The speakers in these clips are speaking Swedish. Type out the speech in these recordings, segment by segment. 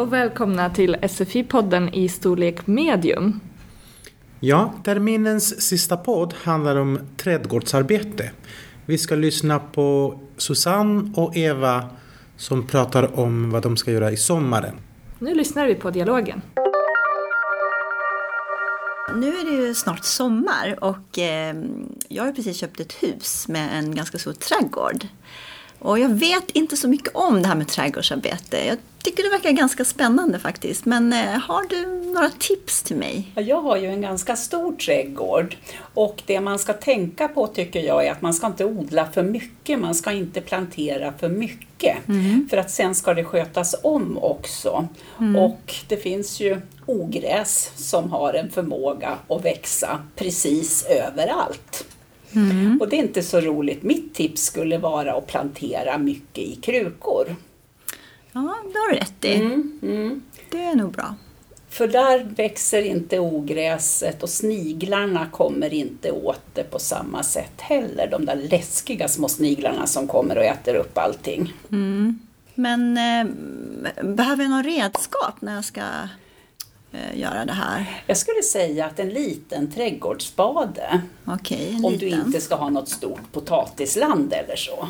och välkomna till SFI-podden i storlek medium. Ja, terminens sista podd handlar om trädgårdsarbete. Vi ska lyssna på Susanne och Eva som pratar om vad de ska göra i sommaren. Nu lyssnar vi på dialogen. Nu är det ju snart sommar och eh, jag har precis köpt ett hus med en ganska stor trädgård. Och jag vet inte så mycket om det här med trädgårdsarbete. Jag tycker det verkar ganska spännande faktiskt. Men eh, har du några tips till mig? Jag har ju en ganska stor trädgård och det man ska tänka på tycker jag är att man ska inte odla för mycket. Man ska inte plantera för mycket. Mm. För att sen ska det skötas om också. Mm. Och det finns ju ogräs som har en förmåga att växa precis överallt. Mm. Och det är inte så roligt. Mitt tips skulle vara att plantera mycket i krukor. Ja, det har du rätt i. Mm, mm. Det är nog bra. För där växer inte ogräset och sniglarna kommer inte åt det på samma sätt heller. De där läskiga små sniglarna som kommer och äter upp allting. Mm. Men eh, behöver jag någon redskap när jag ska göra det här? Jag skulle säga att en liten trädgårdsspade. En Om liten. du inte ska ha något stort potatisland eller så.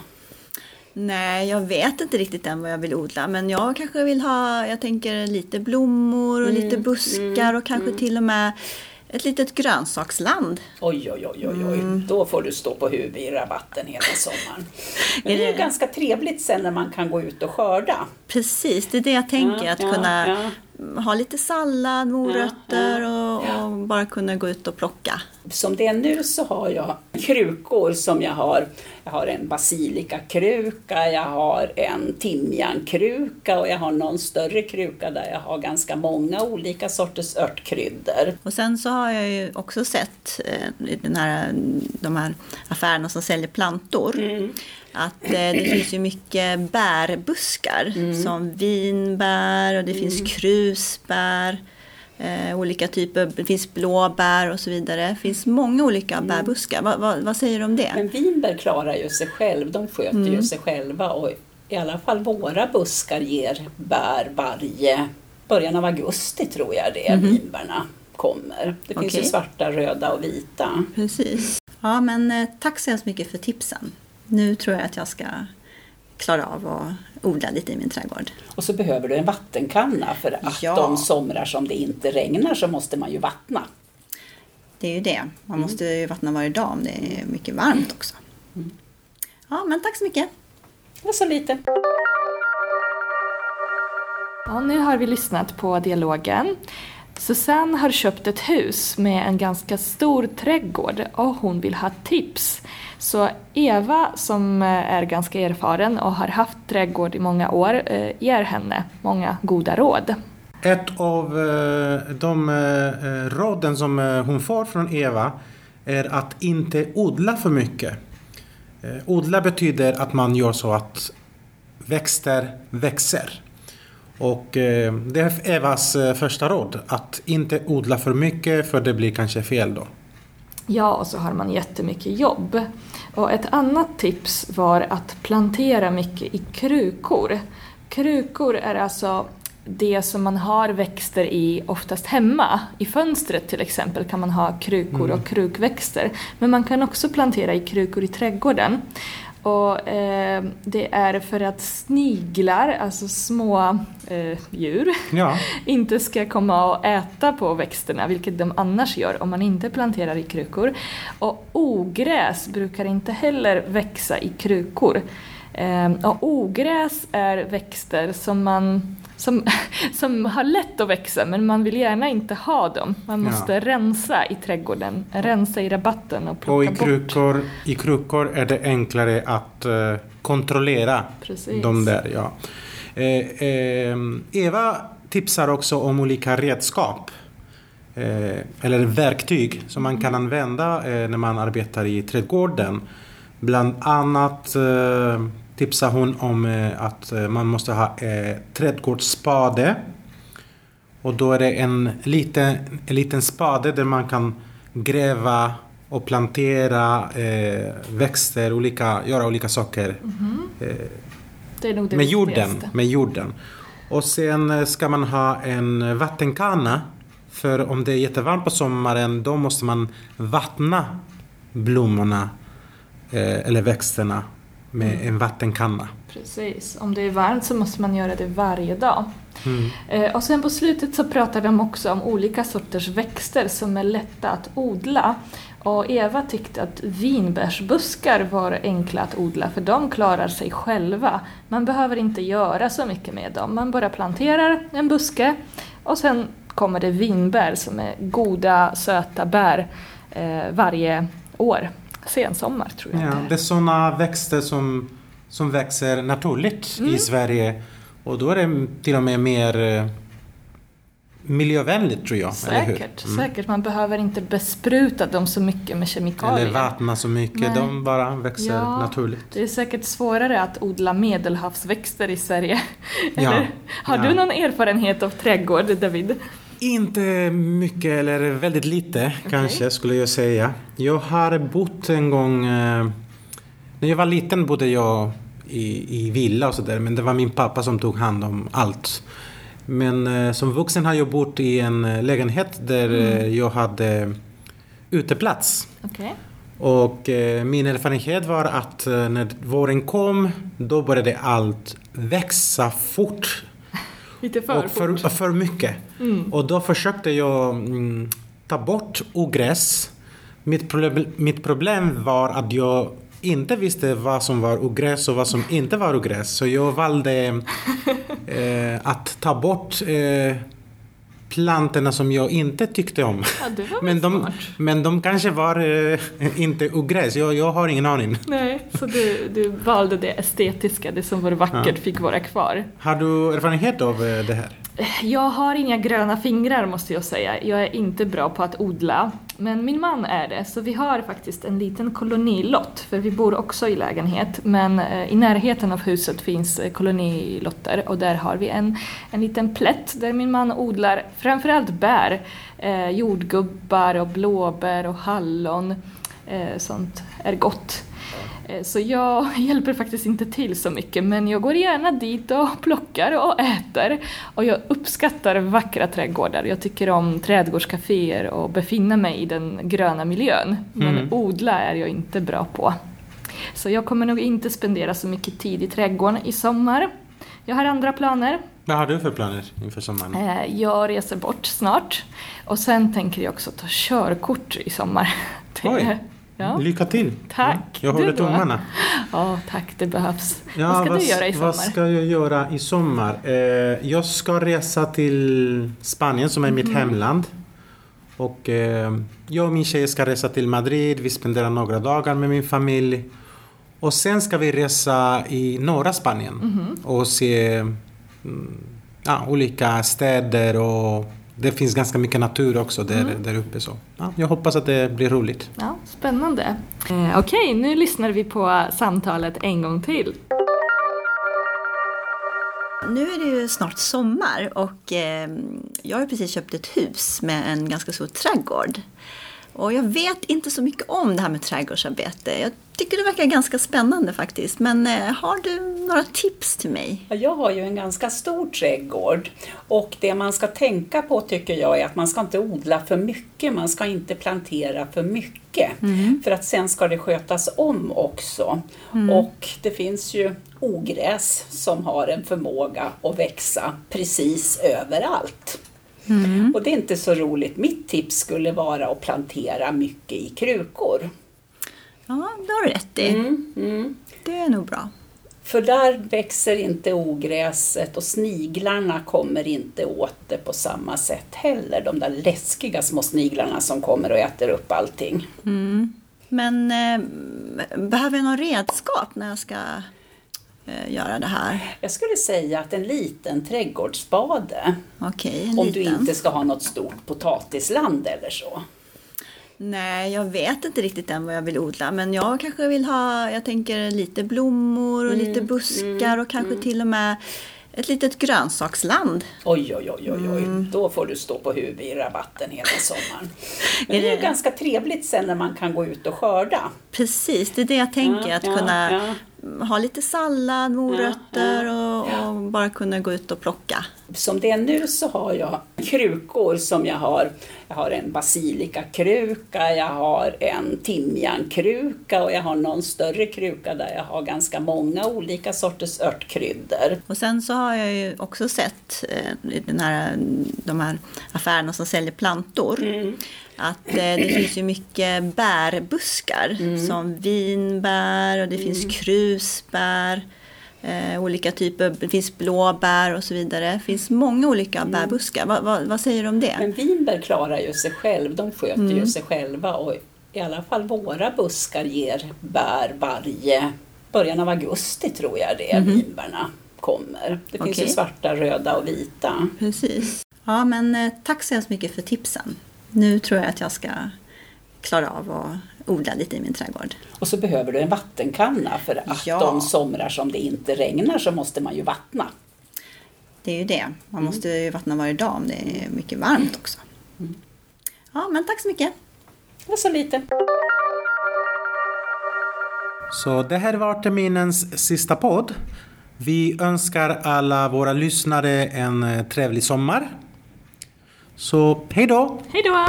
Nej, jag vet inte riktigt än vad jag vill odla. Men jag kanske vill ha, jag tänker lite blommor och mm, lite buskar mm, och kanske mm. till och med ett litet grönsaksland. Oj, oj, oj, oj, oj. Mm. då får du stå på huvudet i rabatten hela sommaren. Men det är ju ganska trevligt sen när man kan gå ut och skörda. Precis, det är det jag tänker. Ja, att ja, kunna ja ha lite sallad, morötter och, och, bara kunna gå ut och plocka. Som det är nu så har jag krukor som jag har. Jag har en basilikakruka, jag har en timjankruka och jag har någon större kruka där jag har ganska många olika sorters örtkryddor. Och sen så har jag ju också sett eh, den här, de här affärerna som säljer plantor. Mm att eh, det finns ju mycket bärbuskar mm. som vinbär och det mm. finns krusbär. Eh, olika typer, det finns blåbär och så vidare. Det finns många olika mm. bärbuskar. Va, va, vad säger du om det? Men vinbär klarar ju sig själv, de sköter ju mm. sig själva och i alla fall våra buskar ger bär varje början av augusti tror jag det är, mm. vinbärna kommer. Det finns okay. ju svarta, röda och vita. Precis. Ja men eh, tack så hemskt mycket för tipsen nu tror jag att jag ska klara av att odla lite i min trädgård. Och så behöver du en vattenkanna för att ja. de somrar som det inte regnar så måste man ju vattna. Det är ju det. Man mm. måste ju vattna varje dag om det är mycket varmt också. Mm. Ja, men tack så mycket. Det var så lite. Ja, nu har vi lyssnat på dialogen. Susanne har köpt ett hus med en ganska stor trädgård och hon vill ha tips. Så Eva som eh, är ganska erfaren och har haft trädgård i många år eh, ger henne många goda råd. Ett av eh, de råden som hon får från Eva är att inte odla för mycket. Odla betyder att man gör så att växter växer. Och det är Evas första råd, att inte odla för mycket för det blir kanske fel då. Ja, och så har man jättemycket jobb. Och ett annat tips var att plantera mycket i krukor. Krukor är alltså det som man har växter i oftast hemma. I fönstret till exempel kan man ha krukor mm. och krukväxter. Men man kan också plantera i krukor i trädgården. Och eh, det är för att sniglar, alltså små eh, djur, ja. inte ska komma och äta på växterna, vilket de annars gör om man inte planterar i krukor. Och ogräs brukar inte heller växa i krukor. Eh, och ogräs är växter som man som, som har lätt att växa men man vill gärna inte ha dem. Man måste ja. rensa i trädgården, rensa i rabatten och plocka och i krukor, bort. I krukor är det enklare att uh, kontrollera Precis. de där. Ja. Eh, eh, Eva tipsar också om olika redskap. Eh, eller verktyg som man kan använda eh, när man arbetar i trädgården. Bland annat eh, tipsar hon om eh, att eh, man måste ha eh, trädgårdsspade. Och då är det en liten, en liten spade där man kan gräva och plantera eh, växter, olika, göra olika saker. Mm -hmm. eh, med, jorden, med jorden. Och sen ska man ha en vattenkanna. För om det är jättevarmt på sommaren då måste man vattna blommorna eh, eller växterna med mm. en vattenkanna. Precis, om det är varmt så måste man göra det varje dag. Mm. Eh, och sen på slutet så pratar de också om olika sorters växter som är lätta att odla. Och Eva tyckte att vinbärsbuskar var enkla att odla för de klarar sig själva. Man behöver inte göra så mycket med dem. Man bara planterar en buske och sen kommer det vinbär som är goda, söta bär eh, varje år. Sensommar tror jag. Ja, det är sådana växter som, som växer naturligt mm. i Sverige. Och då är det till och med mer eh, miljövänligt tror jag. Säkert, mm. säkert. Man behöver inte bespruta dem så mycket med kemikalier. Eller vattna så mycket, Nej. de bara växer ja, naturligt. Det är säkert svårare att odla medelhavsväxter i Sverige. Eller, ja, har ja. du någon erfarenhet av trädgård, David? Inte mycket, eller väldigt lite okay. kanske skulle jag säga. Jag har bott en gång... Eh, när jag var liten bodde jag i, i villa och sådär, men det var min pappa som tog hand om allt. Men eh, som vuxen har jag bott i en eh, lägenhet där mm. Jag hade uteplats. Okay. Och eh, min erfarenhet var att eh, när våren kom då började allt växa fort. Lite för och för, fort. för mycket. Mm. Och då försökte jag mm, ta bort ogräs. Mitt problem, mitt problem var att jag inte visste vad som var ogräs och vad som inte var ogräs. Så jag valde eh, att ta bort eh, plantorna som jag inte tyckte om. Ja, men, de, men de kanske var eh, inte ogräs, jag, jag har ingen aning. Nej, så du, du valde det estetiska, det som var vackert ja. fick vara kvar. Har du erfarenhet av eh, det här? Jag har inga gröna fingrar måste jag säga. Jag är inte bra på att odla. Men min man är det, så vi har faktiskt en liten kolonilott, för vi bor också i lägenhet. Men eh, i närheten av huset finns eh, kolonilotter och där har vi en, en liten plätt där min man odlar framförallt bär, eh, jordgubbar och blåbär och hallon. Eh, sånt är gott. Eh, så jag hjälper faktiskt inte till så mycket men jag går gärna dit och plockar och äter. Och jag uppskattar vackra trädgårdar. Jag tycker om trädgårdscaféer och befinna mig i den gröna miljön. Men mm. odla är jag inte bra på. Så jag kommer nog inte spendera så mycket tid i trädgården i sommar. Jag har andra planer. Vad har du för planer inför sommaren? Eh, jag reser bort snart. Och sen tänker jag också ta körkort i sommar. Oj. Ja. Lycka till! Tack! Jag håller tummarna. Ja, tack, det behövs. Ja, vad ska vad, du göra i sommar? Vad ska jag göra i sommar? Eh, jag ska resa till Spanien som är mm. mitt hemland. Och eh, jag och min tjej ska resa till Madrid. Vi spenderar några dagar med min familj. Och sen ska vi resa i norra Spanien mm. och se mm, ja, olika städer och det finns ganska mycket natur också där, mm. där uppe. Så ja, jag hoppas att det blir roligt. Ja, spännande. Eh, Okej, okay, nu lyssnar vi på samtalet en gång till. Nu är det ju snart sommar och eh, jag har precis köpt ett hus med en ganska stor trädgård. Och jag vet inte så mycket om det här med trädgårdsarbete. Jag tycker det verkar ganska spännande faktiskt. Men eh, har du några tips till mig? Jag har ju en ganska stor trädgård och det man ska tänka på tycker jag är att man ska inte odla för mycket. Man ska inte plantera för mycket. Mm. För att sen ska det skötas om också. Mm. Och det finns ju ogräs som har en förmåga att växa precis överallt. Mm. Och det är inte så roligt. Mitt tips skulle vara att plantera mycket i krukor. Ja, det har du rätt i. Mm, mm. Det är nog bra. För där växer inte ogräset och sniglarna kommer inte åt det på samma sätt heller. De där läskiga små sniglarna som kommer och äter upp allting. Mm. Men eh, behöver jag någon redskap när jag ska göra det här? Jag skulle säga att en liten trädgårdsspade. Okay, om liten. du inte ska ha något stort potatisland eller så. Nej, jag vet inte riktigt än vad jag vill odla. Men jag kanske vill ha, jag tänker lite blommor och mm, lite buskar mm, och kanske mm. till och med ett litet grönsaksland. Oj, oj, oj, oj, oj. Mm. då får du stå på huvudet i rabatten hela sommaren. Men det är ju ganska trevligt sen när man kan gå ut och skörda. Precis, det är det jag tänker, ja, att ja, kunna ha lite sallad, morötter och, och, bara kunna gå ut och plocka. Som det är nu så har jag krukor som jag har. Jag har en basilikakruka, jag har en timjankruka och jag har någon större kruka där jag har ganska många olika sorters örtkryddor. Och sen så har jag ju också sett eh, den här, de här affärerna som säljer plantor. Mm att eh, det finns ju mycket bärbuskar mm. som vinbär och det mm. finns krusbär. Eh, olika typer, det finns blåbär och så vidare. Det finns många olika mm. bärbuskar. Va, va, vad säger du om det? Men vinbär klarar ju sig själv, de sköter ju mm. sig själva och i alla fall våra buskar ger bär varje början av augusti tror jag det är, mm. vinbärna kommer. Det finns okay. ju svarta, röda och vita. Precis. Ja, men eh, tack så hemskt mycket för tipsen nu tror jag att jag ska klara av att odla lite i min trädgård. Och så behöver du en vattenkanna för att ja. de somrar som det inte regnar så måste man ju vattna. Det är ju det. Man måste ju vattna varje dag om det är mycket varmt också. Mm. Ja, men tack så mycket. Det var så lite. Så det här var terminens sista podd. Vi önskar alla våra lyssnare en trevlig sommar. Så hej då! Hej då!